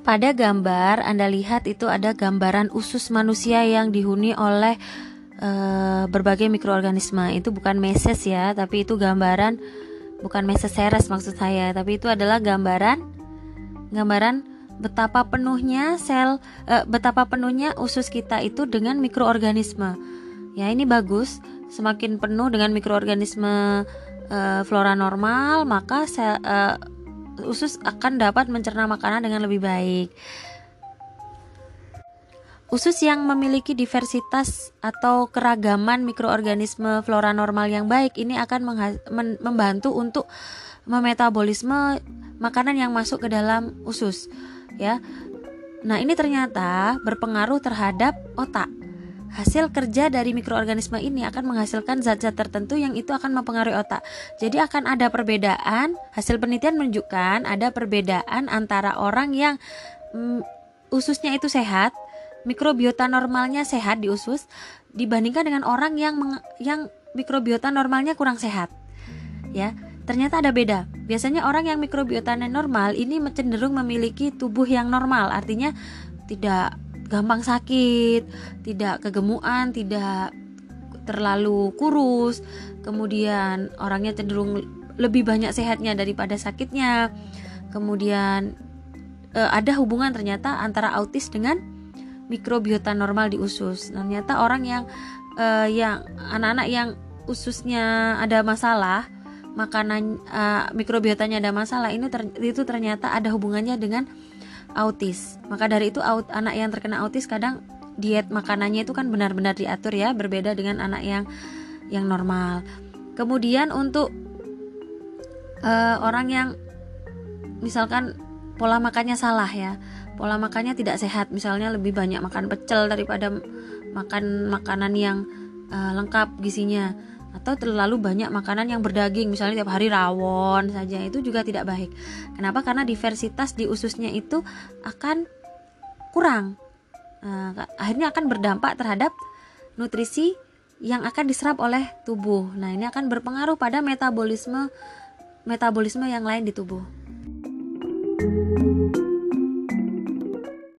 pada gambar Anda lihat itu ada gambaran usus manusia yang dihuni oleh uh, berbagai mikroorganisme. Itu bukan meses ya, tapi itu gambaran bukan meses seres maksud saya, tapi itu adalah gambaran gambaran betapa penuhnya sel uh, betapa penuhnya usus kita itu dengan mikroorganisme. Ya, ini bagus. Semakin penuh dengan mikroorganisme uh, flora normal, maka sel uh, usus akan dapat mencerna makanan dengan lebih baik. Usus yang memiliki diversitas atau keragaman mikroorganisme flora normal yang baik ini akan membantu untuk memetabolisme makanan yang masuk ke dalam usus ya. Nah, ini ternyata berpengaruh terhadap otak. Hasil kerja dari mikroorganisme ini akan menghasilkan zat-zat tertentu yang itu akan mempengaruhi otak. Jadi akan ada perbedaan. Hasil penelitian menunjukkan ada perbedaan antara orang yang mm, ususnya itu sehat, mikrobiota normalnya sehat di usus dibandingkan dengan orang yang yang mikrobiota normalnya kurang sehat. Ya, ternyata ada beda. Biasanya orang yang mikrobiotanya normal ini cenderung memiliki tubuh yang normal, artinya tidak gampang sakit, tidak kegemukan, tidak terlalu kurus, kemudian orangnya cenderung lebih banyak sehatnya daripada sakitnya. Kemudian e, ada hubungan ternyata antara autis dengan mikrobiota normal di usus. Ternyata orang yang e, yang anak-anak yang ususnya ada masalah, makanan e, mikrobiotanya ada masalah, ini ter, itu ternyata ada hubungannya dengan autis. Maka dari itu aut, anak yang terkena autis kadang diet makanannya itu kan benar-benar diatur ya, berbeda dengan anak yang yang normal. Kemudian untuk uh, orang yang misalkan pola makannya salah ya, pola makannya tidak sehat, misalnya lebih banyak makan pecel daripada makan makanan yang uh, lengkap gizinya atau terlalu banyak makanan yang berdaging misalnya tiap hari rawon saja itu juga tidak baik. Kenapa? Karena diversitas di ususnya itu akan kurang. Nah, akhirnya akan berdampak terhadap nutrisi yang akan diserap oleh tubuh. Nah, ini akan berpengaruh pada metabolisme metabolisme yang lain di tubuh. thank you